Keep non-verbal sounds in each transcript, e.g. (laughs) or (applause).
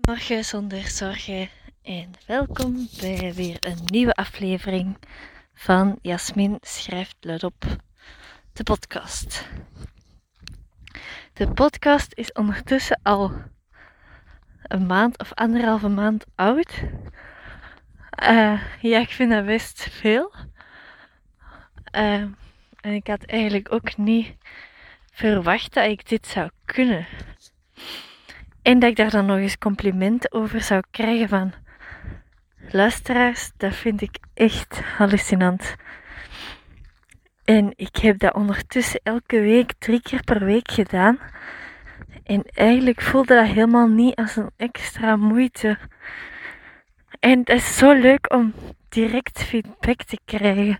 Goedemorgen zonder zorgen en welkom bij weer een nieuwe aflevering van Jasmin schrijft luid op, de podcast. De podcast is ondertussen al een maand of anderhalve maand oud. Uh, ja, ik vind dat best veel. Uh, en ik had eigenlijk ook niet verwacht dat ik dit zou kunnen. En dat ik daar dan nog eens complimenten over zou krijgen van luisteraars, dat vind ik echt hallucinant. En ik heb dat ondertussen elke week, drie keer per week gedaan. En eigenlijk voelde dat helemaal niet als een extra moeite. En het is zo leuk om direct feedback te krijgen.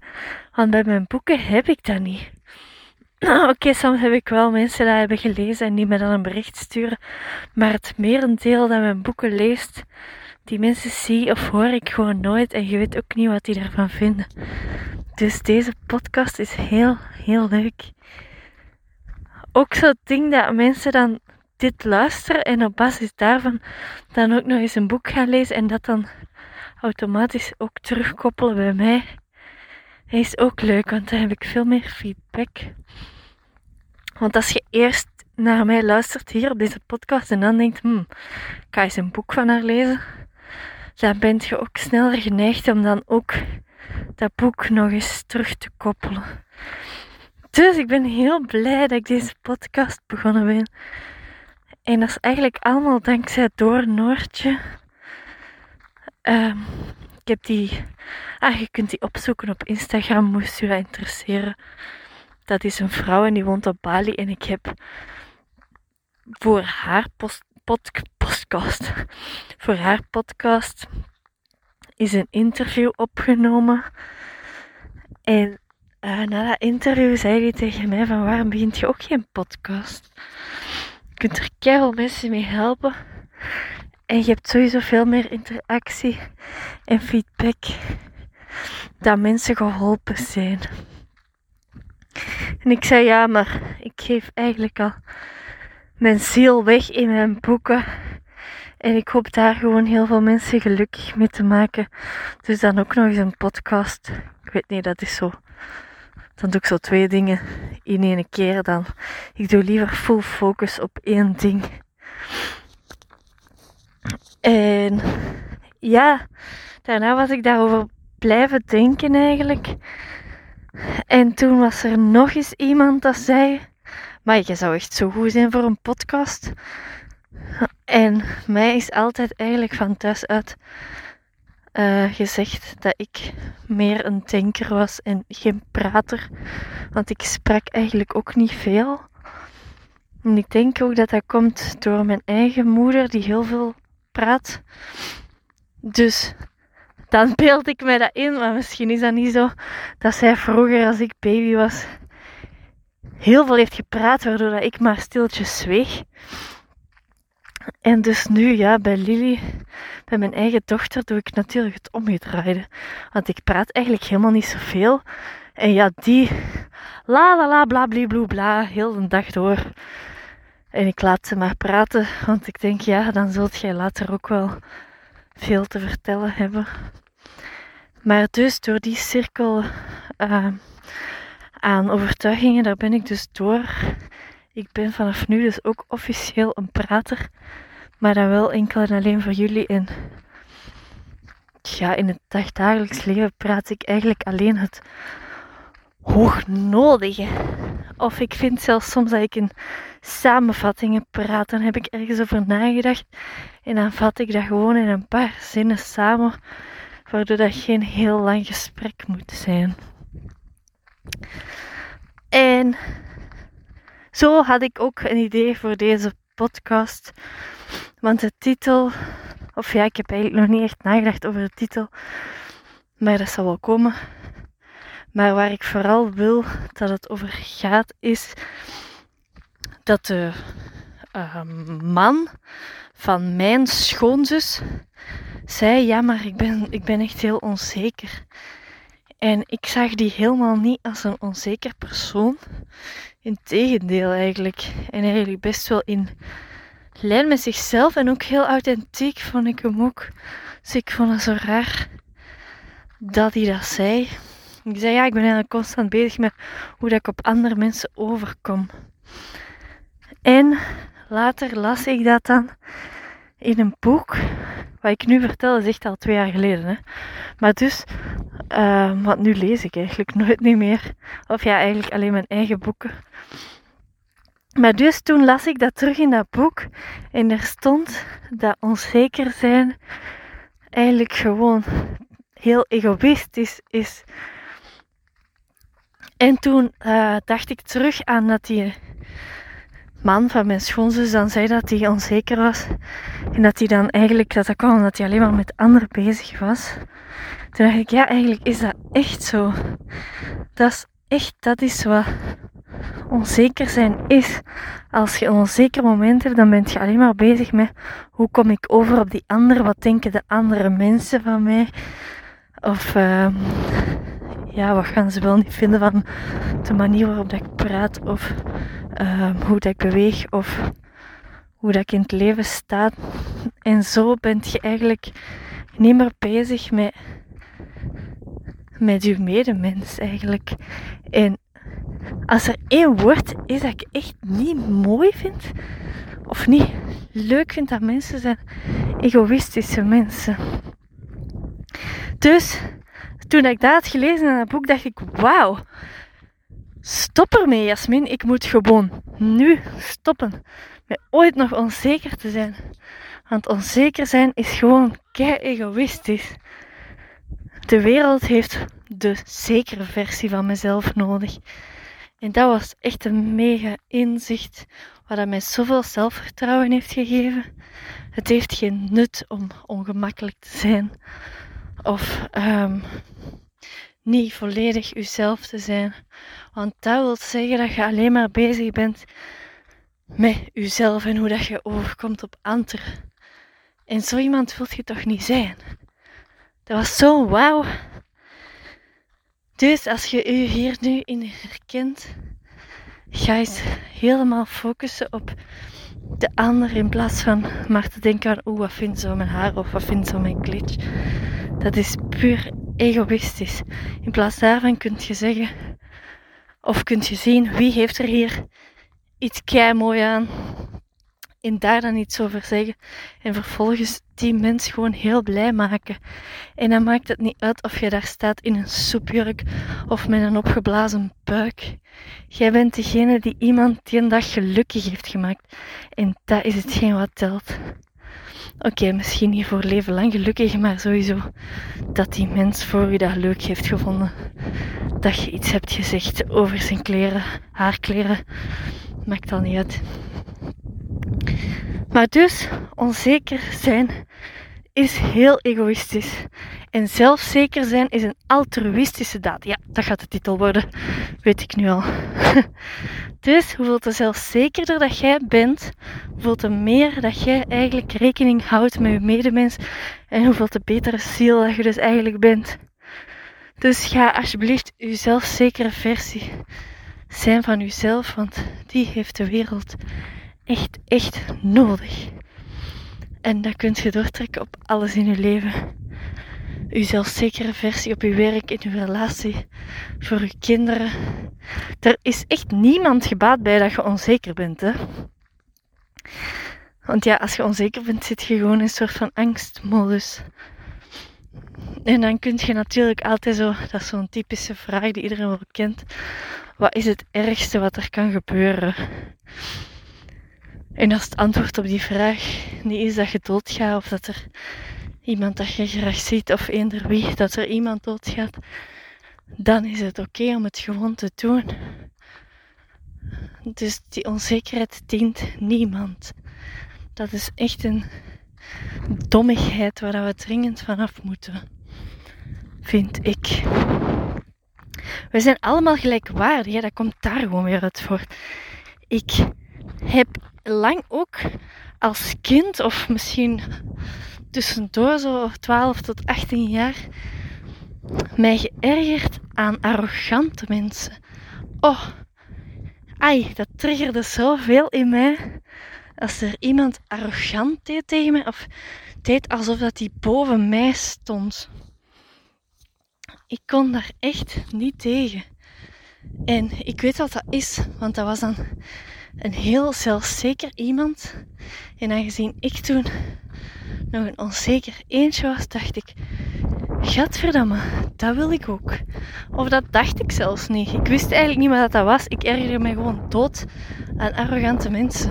Want bij mijn boeken heb ik dat niet. (clears throat) Oké, soms heb ik wel mensen dat hebben gelezen en die me dan een bericht sturen. Maar het merendeel dat mijn boeken leest, die mensen zie of hoor ik gewoon nooit. En je weet ook niet wat die daarvan vinden. Dus deze podcast is heel, heel leuk. Ook zo'n ding dat mensen dan dit luisteren en op basis daarvan dan ook nog eens een boek gaan lezen en dat dan automatisch ook terugkoppelen bij mij. is ook leuk, want dan heb ik veel meer feedback. Want als je eerst naar mij luistert hier op deze podcast en dan denkt, hmm, ik ga eens een boek van haar lezen, dan ben je ook sneller geneigd om dan ook dat boek nog eens terug te koppelen. Dus ik ben heel blij dat ik deze podcast begonnen ben. En dat is eigenlijk allemaal dankzij Door Noortje. Um, ik heb die. Ah, je kunt die opzoeken op Instagram, moest je dat interesseren. Dat is een vrouw en die woont op Bali. En ik heb voor haar podcast, (laughs) voor haar podcast is een interview opgenomen. En uh, na dat interview zei hij tegen mij van waarom begint je ook geen podcast? Je kunt er keihard mensen mee helpen. En je hebt sowieso veel meer interactie en feedback dat mensen geholpen zijn. En ik zei ja, maar ik geef eigenlijk al mijn ziel weg in mijn boeken. En ik hoop daar gewoon heel veel mensen gelukkig mee te maken. Dus dan ook nog eens een podcast. Ik weet niet, dat is zo. Dan doe ik zo twee dingen in één keer dan. Ik doe liever full focus op één ding. En ja, daarna was ik daarover blijven denken eigenlijk. En toen was er nog eens iemand dat zei: Maar je zou echt zo goed zijn voor een podcast. En mij is altijd eigenlijk van thuis uit uh, gezegd dat ik meer een denker was en geen prater. Want ik sprak eigenlijk ook niet veel. En ik denk ook dat dat komt door mijn eigen moeder, die heel veel praat. Dus dan beeld ik mij dat in, maar misschien is dat niet zo. Dat zij vroeger, als ik baby was, heel veel heeft gepraat, waardoor dat ik maar stiltjes zweeg. En dus nu, ja, bij Lily, bij mijn eigen dochter, doe ik natuurlijk het omgedraaide. Want ik praat eigenlijk helemaal niet zoveel. En ja, die la la la bla bla bla, heel de dag door. En ik laat ze maar praten, want ik denk, ja, dan zult jij later ook wel veel te vertellen hebben. Maar dus door die cirkel uh, aan overtuigingen, daar ben ik dus door. Ik ben vanaf nu dus ook officieel een prater, maar dan wel enkel en alleen voor jullie. En ja, in het dagdagelijks leven praat ik eigenlijk alleen het hoognodige. Of ik vind zelfs soms dat ik in samenvattingen praat. Dan heb ik ergens over nagedacht en dan vat ik dat gewoon in een paar zinnen samen, waardoor dat geen heel lang gesprek moet zijn. En zo had ik ook een idee voor deze podcast. Want de titel, of ja, ik heb eigenlijk nog niet echt nagedacht over de titel, maar dat zal wel komen. Maar waar ik vooral wil dat het over gaat, is dat de uh, man van mijn schoonzus zei: Ja, maar ik ben, ik ben echt heel onzeker. En ik zag die helemaal niet als een onzeker persoon. Integendeel eigenlijk. En eigenlijk best wel in lijn met zichzelf en ook heel authentiek vond ik hem ook. Dus ik vond het zo raar dat hij dat zei. Ik zei ja, ik ben eigenlijk constant bezig met hoe dat ik op andere mensen overkom. En later las ik dat dan in een boek. Wat ik nu vertel is echt al twee jaar geleden. Hè. Maar dus, uh, want nu lees ik eigenlijk (laughs) nooit niet meer. Of ja, eigenlijk alleen mijn eigen boeken. Maar dus toen las ik dat terug in dat boek. En er stond dat onzeker zijn eigenlijk gewoon heel egoïstisch is. En toen uh, dacht ik terug aan dat die man van mijn schoonzus dan zei dat hij onzeker was. En dat hij dan eigenlijk, dat dat kwam omdat hij alleen maar met anderen bezig was. Toen dacht ik, ja, eigenlijk is dat echt zo. Dat is echt, dat is wat onzeker zijn is. Als je een onzeker moment hebt, dan ben je alleen maar bezig met hoe kom ik over op die ander, wat denken de andere mensen van mij. Of uh, ja, wat gaan ze wel niet vinden van de manier waarop dat ik praat of uh, hoe dat ik beweeg of hoe dat ik in het leven sta. En zo ben je eigenlijk niet meer bezig met, met je medemens eigenlijk. En als er één woord is dat ik echt niet mooi vind, of niet leuk vind, dat mensen zijn egoïstische mensen. Dus toen ik dat had gelezen in het boek, dacht ik: wauw, stop ermee, Jasmin. Ik moet gewoon nu stoppen met ooit nog onzeker te zijn. Want onzeker zijn is gewoon kei egoïstisch. De wereld heeft de zekere versie van mezelf nodig. En dat was echt een mega inzicht, wat mij zoveel zelfvertrouwen heeft gegeven. Het heeft geen nut om ongemakkelijk te zijn of um, niet volledig uzelf te zijn. Want dat wil zeggen dat je alleen maar bezig bent met uzelf en hoe dat je overkomt op anderen. En zo iemand wilt je toch niet zijn? Dat was zo wauw. Dus als je u hier nu in herkent, ga eens helemaal focussen op de ander in plaats van maar te denken aan, oeh, wat vindt zo mijn haar of wat vindt zo mijn glitch. Dat is puur egoïstisch. In plaats daarvan kunt je zeggen, of kunt je zien, wie heeft er hier iets kei mooi aan. En daar dan iets over zeggen. En vervolgens die mens gewoon heel blij maken. En dan maakt het niet uit of je daar staat in een soepjurk of met een opgeblazen buik. Jij bent degene die iemand die een dag gelukkig heeft gemaakt. En dat is hetgeen wat telt. Oké, misschien niet voor leven lang gelukkig, maar sowieso dat die mens voor je dat leuk heeft gevonden. Dat je iets hebt gezegd over zijn kleren, haar kleren, maakt al niet uit. Maar dus, onzeker zijn is heel egoïstisch. En zelfzeker zijn is een altruïstische daad. Ja, dat gaat de titel worden, weet ik nu al. (laughs) dus hoeveel te zelfzekerder dat jij bent, hoeveel te meer dat jij eigenlijk rekening houdt met je medemens en hoeveel te betere ziel dat je dus eigenlijk bent. Dus ga alsjeblieft je zelfzekere versie zijn van jezelf, want die heeft de wereld echt, echt nodig. En dat kunt je doortrekken op alles in je leven. Uw zelfzekere versie op uw werk, in uw relatie, voor uw kinderen. Er is echt niemand gebaat bij dat je onzeker bent. Hè? Want ja, als je onzeker bent, zit je gewoon in een soort van angstmodus. En dan kun je natuurlijk altijd zo, dat is zo'n typische vraag die iedereen wel kent. Wat is het ergste wat er kan gebeuren? En als het antwoord op die vraag niet is dat je doodgaat of dat er iemand dat je graag ziet of eender wie, dat er iemand doodgaat, dan is het oké om het gewoon te doen. Dus die onzekerheid dient niemand. Dat is echt een dommigheid waar we dringend vanaf moeten, vind ik. We zijn allemaal gelijkwaardig, ja, dat komt daar gewoon weer uit voort. Ik heb lang ook als kind, of misschien tussendoor zo 12 tot 18 jaar, mij geërgerd aan arrogante mensen. Oh, ai, dat triggerde zoveel in mij. als er iemand arrogant deed tegen mij of deed alsof dat hij boven mij stond. Ik kon daar echt niet tegen. En ik weet wat dat is, want dat was dan een heel zelfzeker iemand. En aangezien ik toen nog een onzeker eentje was, dacht ik, gadverdamme, dat wil ik ook. Of dat dacht ik zelfs niet. Ik wist eigenlijk niet wat dat was. Ik ergerde me gewoon dood aan arrogante mensen.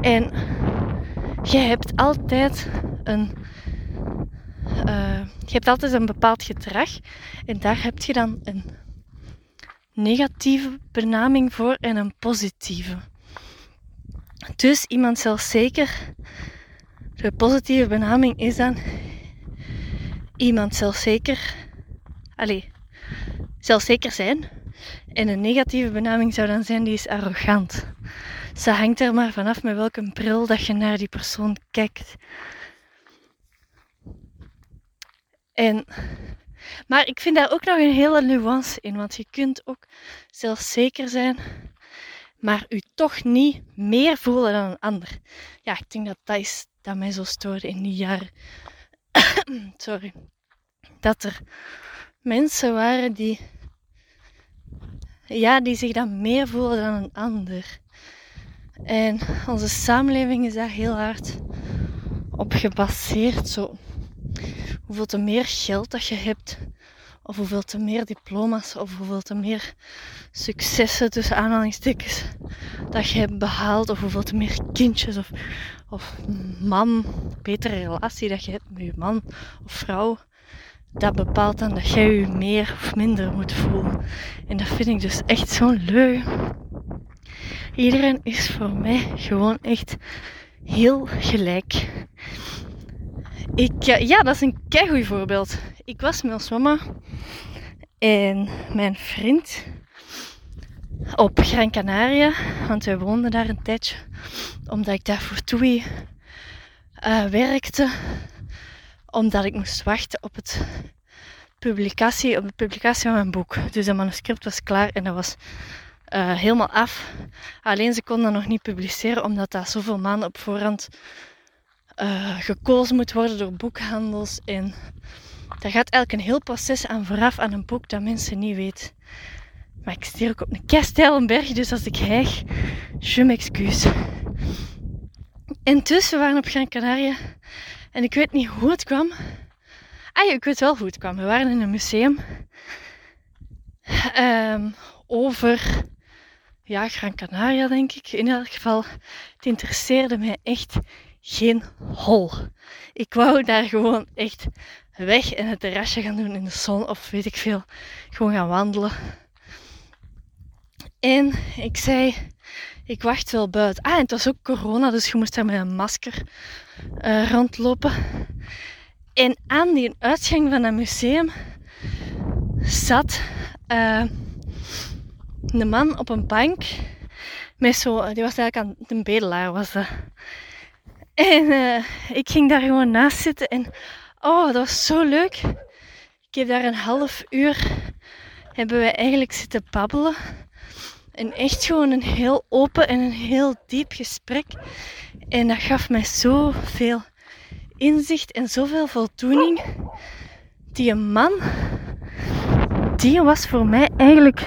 En je hebt altijd een. Uh, je hebt altijd een bepaald gedrag en daar heb je dan een negatieve benaming voor en een positieve. Dus iemand zelfzeker, de positieve benaming is dan iemand zelfzeker, allez, zelfzeker zijn. En een negatieve benaming zou dan zijn die is arrogant. Ze hangt er maar vanaf met welke bril dat je naar die persoon kijkt. En maar ik vind daar ook nog een hele nuance in, want je kunt ook zelfzeker zijn, maar u toch niet meer voelen dan een ander. Ja, ik denk dat dat is dat mij zo stoorde in die jaren. (coughs) Sorry. Dat er mensen waren die, ja, die zich dan meer voelen dan een ander. En onze samenleving is daar heel hard op gebaseerd. Zo hoeveel te meer geld dat je hebt, of hoeveel te meer diploma's, of hoeveel te meer successen tussen aanhalingstekens dat je hebt behaald, of hoeveel te meer kindjes of, of man, betere relatie dat je hebt met je man of vrouw, dat bepaalt dan dat jij je meer of minder moet voelen. En dat vind ik dus echt zo'n leu. Iedereen is voor mij gewoon echt heel gelijk. Ik, ja, dat is een keigoed voorbeeld. Ik was met ons mama en mijn vriend op Gran Canaria, want wij woonden daar een tijdje, omdat ik daar voor TUI uh, werkte, omdat ik moest wachten op, het publicatie, op de publicatie van mijn boek. Dus het manuscript was klaar en dat was uh, helemaal af. Alleen ze konden nog niet publiceren, omdat dat zoveel maanden op voorhand uh, gekozen moet worden door boekhandels. En daar gaat eigenlijk een heel proces aan vooraf aan een boek dat mensen niet weten. Maar ik stier ook op een kasteel berg, dus als ik hijg, je m'excuse. Intussen waren we op Gran Canaria en ik weet niet hoe het kwam. Ah ja, ik weet wel hoe het kwam. We waren in een museum um, over ja, Gran Canaria, denk ik. In elk geval, het interesseerde mij echt geen hol. Ik wou daar gewoon echt weg en het terrasje gaan doen in de zon of weet ik veel. Gewoon gaan wandelen. En ik zei, ik wacht wel buiten. Ah, en het was ook corona, dus je moest daar met een masker uh, rondlopen. En aan die uitgang van het museum zat uh, een man op een bank. Met zo, die was eigenlijk aan de bedelaar was dat. En uh, ik ging daar gewoon naast zitten en oh, dat was zo leuk. Ik heb daar een half uur, hebben wij eigenlijk zitten babbelen. En echt gewoon een heel open en een heel diep gesprek. En dat gaf mij zoveel inzicht en zoveel voldoening. Die man, die was voor mij eigenlijk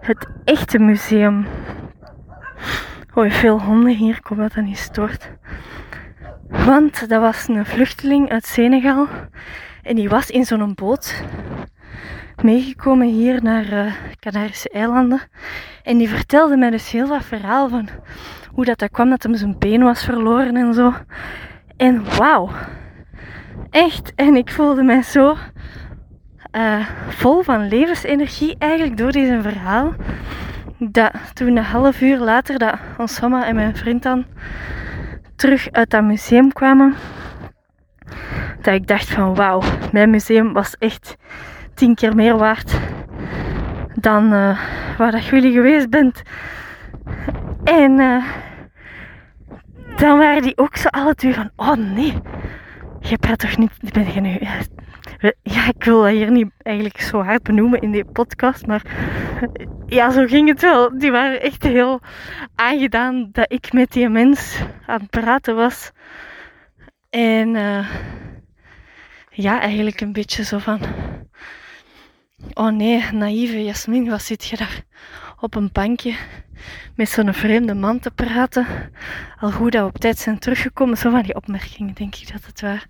het echte museum. Hoi, veel honden hier, ik dat dat niet stoort. Want dat was een vluchteling uit Senegal. En die was in zo'n boot meegekomen hier naar uh, Canarische eilanden. En die vertelde mij dus heel wat verhaal van hoe dat, dat kwam dat hem zijn been was verloren en zo. En wauw. Echt. En ik voelde mij zo uh, vol van levensenergie eigenlijk door deze verhaal. Dat toen een half uur later dat ons mama en mijn vriend dan terug uit dat museum kwamen, dat ik dacht van wauw, mijn museum was echt tien keer meer waard dan uh, waar dat jullie geweest bent. En uh, dan waren die ook zo alle twee van, oh nee, je praat toch niet, ben je nu, ja, ik wil dat hier niet eigenlijk zo hard benoemen in die podcast, maar ja, zo ging het wel. Die waren echt heel aangedaan dat ik met die mens aan het praten was. En uh, ja, eigenlijk een beetje zo van, oh nee, naïeve Jasmin, wat zit je daar op een bankje met zo'n vreemde man te praten. Al goed dat we op tijd zijn teruggekomen. Zo van die opmerkingen denk ik dat het waar.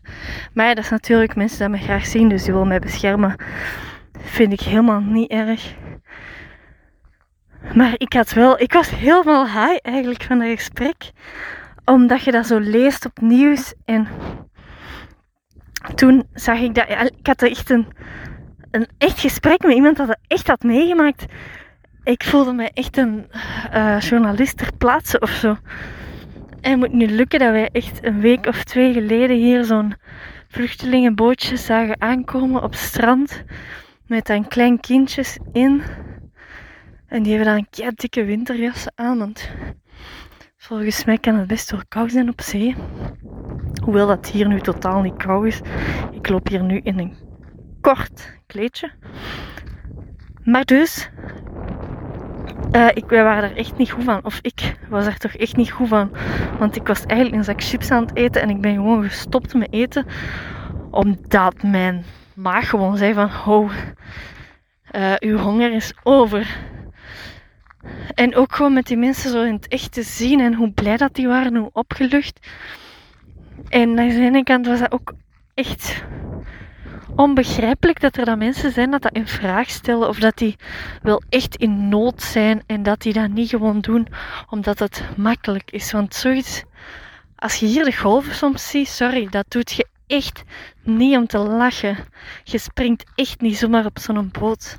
Maar ja, dat is natuurlijk mensen die mij graag zien, dus die willen mij beschermen. Vind ik helemaal niet erg. Maar ik had wel, ik was helemaal high eigenlijk van het gesprek. Omdat je dat zo leest op nieuws. En toen zag ik dat, ik had echt een, een echt gesprek met iemand dat het echt had meegemaakt ik voelde me echt een uh, journalist ter plaatse of zo. En het moet nu lukken dat wij echt een week of twee geleden hier zo'n vluchtelingenbootje zagen aankomen op strand. Met dan klein kindjes in. En die hebben dan een kei dikke winterjassen aan. Want volgens mij kan het best wel koud zijn op zee. Hoewel dat hier nu totaal niet koud is. Ik loop hier nu in een kort kleedje. Maar dus, uh, ik, wij waren er echt niet goed van. Of ik was er toch echt niet goed van. Want ik was eigenlijk een zak chips aan het eten en ik ben gewoon gestopt met eten. Omdat mijn maag gewoon zei van, oh, uw honger is over. En ook gewoon met die mensen zo in het echt te zien en hoe blij dat die waren, hoe opgelucht. En aan de ene kant was dat ook echt onbegrijpelijk dat er dan mensen zijn dat dat in vraag stellen of dat die wel echt in nood zijn en dat die dat niet gewoon doen omdat het makkelijk is. Want zoiets, als je hier de golven soms ziet, sorry, dat doet je echt niet om te lachen. Je springt echt niet zomaar op zo'n boot.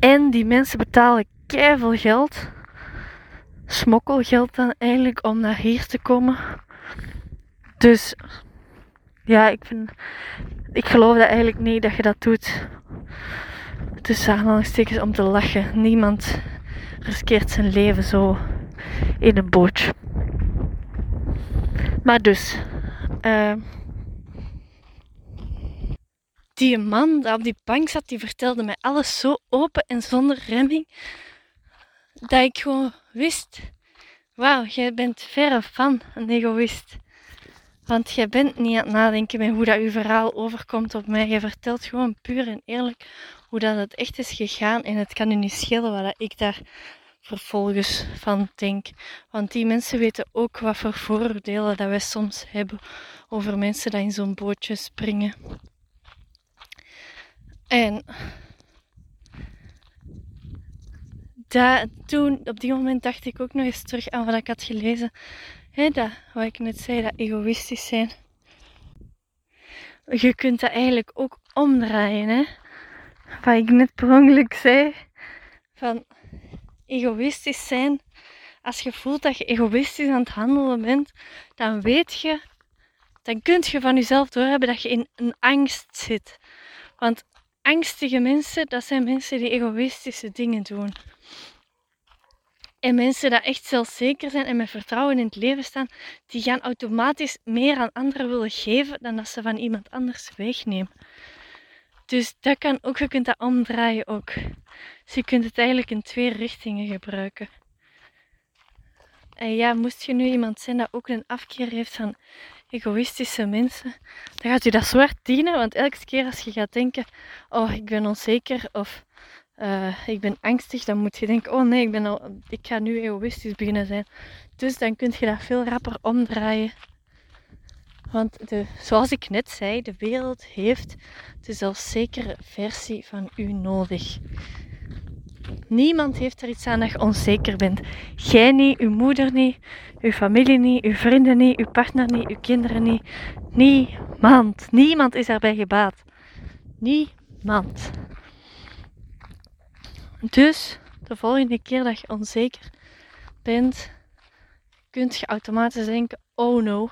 En die mensen betalen keihard geld, smokkelgeld dan eigenlijk, om naar hier te komen. Dus ja, ik vind, ik geloof dat eigenlijk niet dat je dat doet. Tussen aanhalingstekens om te lachen. Niemand riskeert zijn leven zo in een bootje. Maar dus, uh, die man die op die bank zat, die vertelde mij alles zo open en zonder remming, dat ik gewoon wist, wauw, jij bent verre van een egoïst. Want jij bent niet aan het nadenken met hoe dat je verhaal overkomt op mij. Je vertelt gewoon puur en eerlijk hoe dat het echt is gegaan. En het kan je niet schelen wat ik daar vervolgens van denk. Want die mensen weten ook wat voor vooroordelen dat wij soms hebben over mensen die in zo'n bootje springen. En dat, toen, op die moment dacht ik ook nog eens terug aan wat ik had gelezen Dat, wat ik net zei, dat egoïstisch zijn. Je kunt dat eigenlijk ook omdraaien. Hè? Wat ik net per ongeluk zei. Van egoïstisch zijn. Als je voelt dat je egoïstisch aan het handelen bent, dan weet je, dan kun je van jezelf doorhebben dat je in een angst zit. Want angstige mensen, dat zijn mensen die egoïstische dingen doen. En mensen die echt zelfzeker zijn en met vertrouwen in het leven staan, die gaan automatisch meer aan anderen willen geven dan dat ze van iemand anders wegnemen. Dus dat kan ook, je kunt dat omdraaien ook. Dus je kunt het eigenlijk in twee richtingen gebruiken. En ja, moest je nu iemand zijn dat ook een afkeer heeft van egoïstische mensen, dan gaat u dat zwart dienen. Want elke keer als je gaat denken, oh ik ben onzeker of uh, ik ben angstig, dan moet je denken, oh nee, ik, ben al, ik ga nu egoïstisch beginnen zijn. Dus dan kun je dat veel rapper omdraaien. Want de, zoals ik net zei, de wereld heeft de zelfzekere versie van u nodig. Niemand heeft er iets aan dat je onzeker bent. Jij niet, uw moeder niet, uw familie niet, uw vrienden niet, uw partner niet, uw kinderen niet. Niemand. Niemand is daarbij gebaat. Niemand. Dus de volgende keer dat je onzeker bent, kunt je automatisch denken: oh no,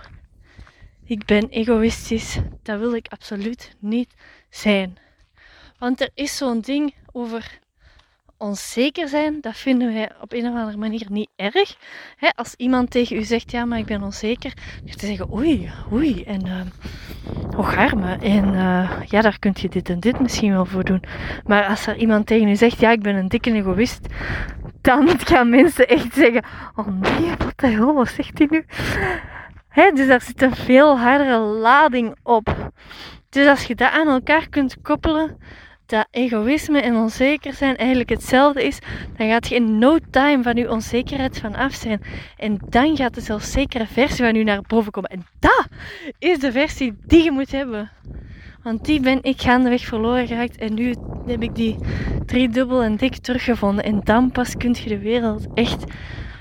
ik ben egoïstisch. Dat wil ik absoluut niet zijn. Want er is zo'n ding over onzeker zijn, dat vinden wij op een of andere manier niet erg. als iemand tegen u zegt, ja, maar ik ben onzeker, dan te zeggen, oei, oei, en uh, oh arme, en uh, ja, daar kunt je dit en dit misschien wel voor doen. Maar als er iemand tegen u zegt, ja, ik ben een dikke egoïst, dan (laughs) gaan mensen echt zeggen, oh nee, wat de hel, wat zegt hij nu? dus daar zit een veel hardere lading op. Dus als je dat aan elkaar kunt koppelen, dat egoïsme en onzeker zijn eigenlijk hetzelfde is, dan gaat je in no time van je onzekerheid van af zijn. En dan gaat de zelfzekere versie van je naar boven komen. En dat is de versie die je moet hebben. Want die ben ik gaandeweg verloren geraakt. En nu heb ik die driedubbel en dik teruggevonden. En dan pas kun je de wereld echt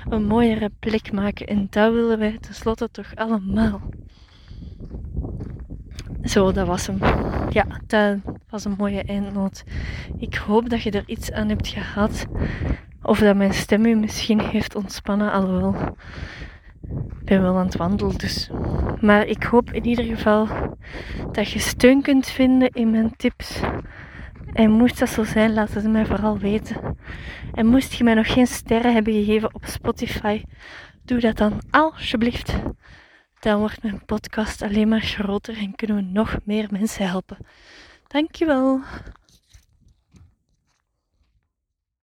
een mooiere plek maken. En dat willen wij tenslotte toch allemaal. Zo, dat was hem. Ja, dat was een mooie eindnoot. Ik hoop dat je er iets aan hebt gehad. Of dat mijn stem u misschien heeft ontspannen. Alhoewel, ik ben wel aan het wandelen dus. Maar ik hoop in ieder geval dat je steun kunt vinden in mijn tips. En moest dat zo zijn, laat het mij vooral weten. En moest je mij nog geen sterren hebben gegeven op Spotify, doe dat dan alsjeblieft dan wordt mijn podcast alleen maar groter en kunnen we nog meer mensen helpen. Dankjewel.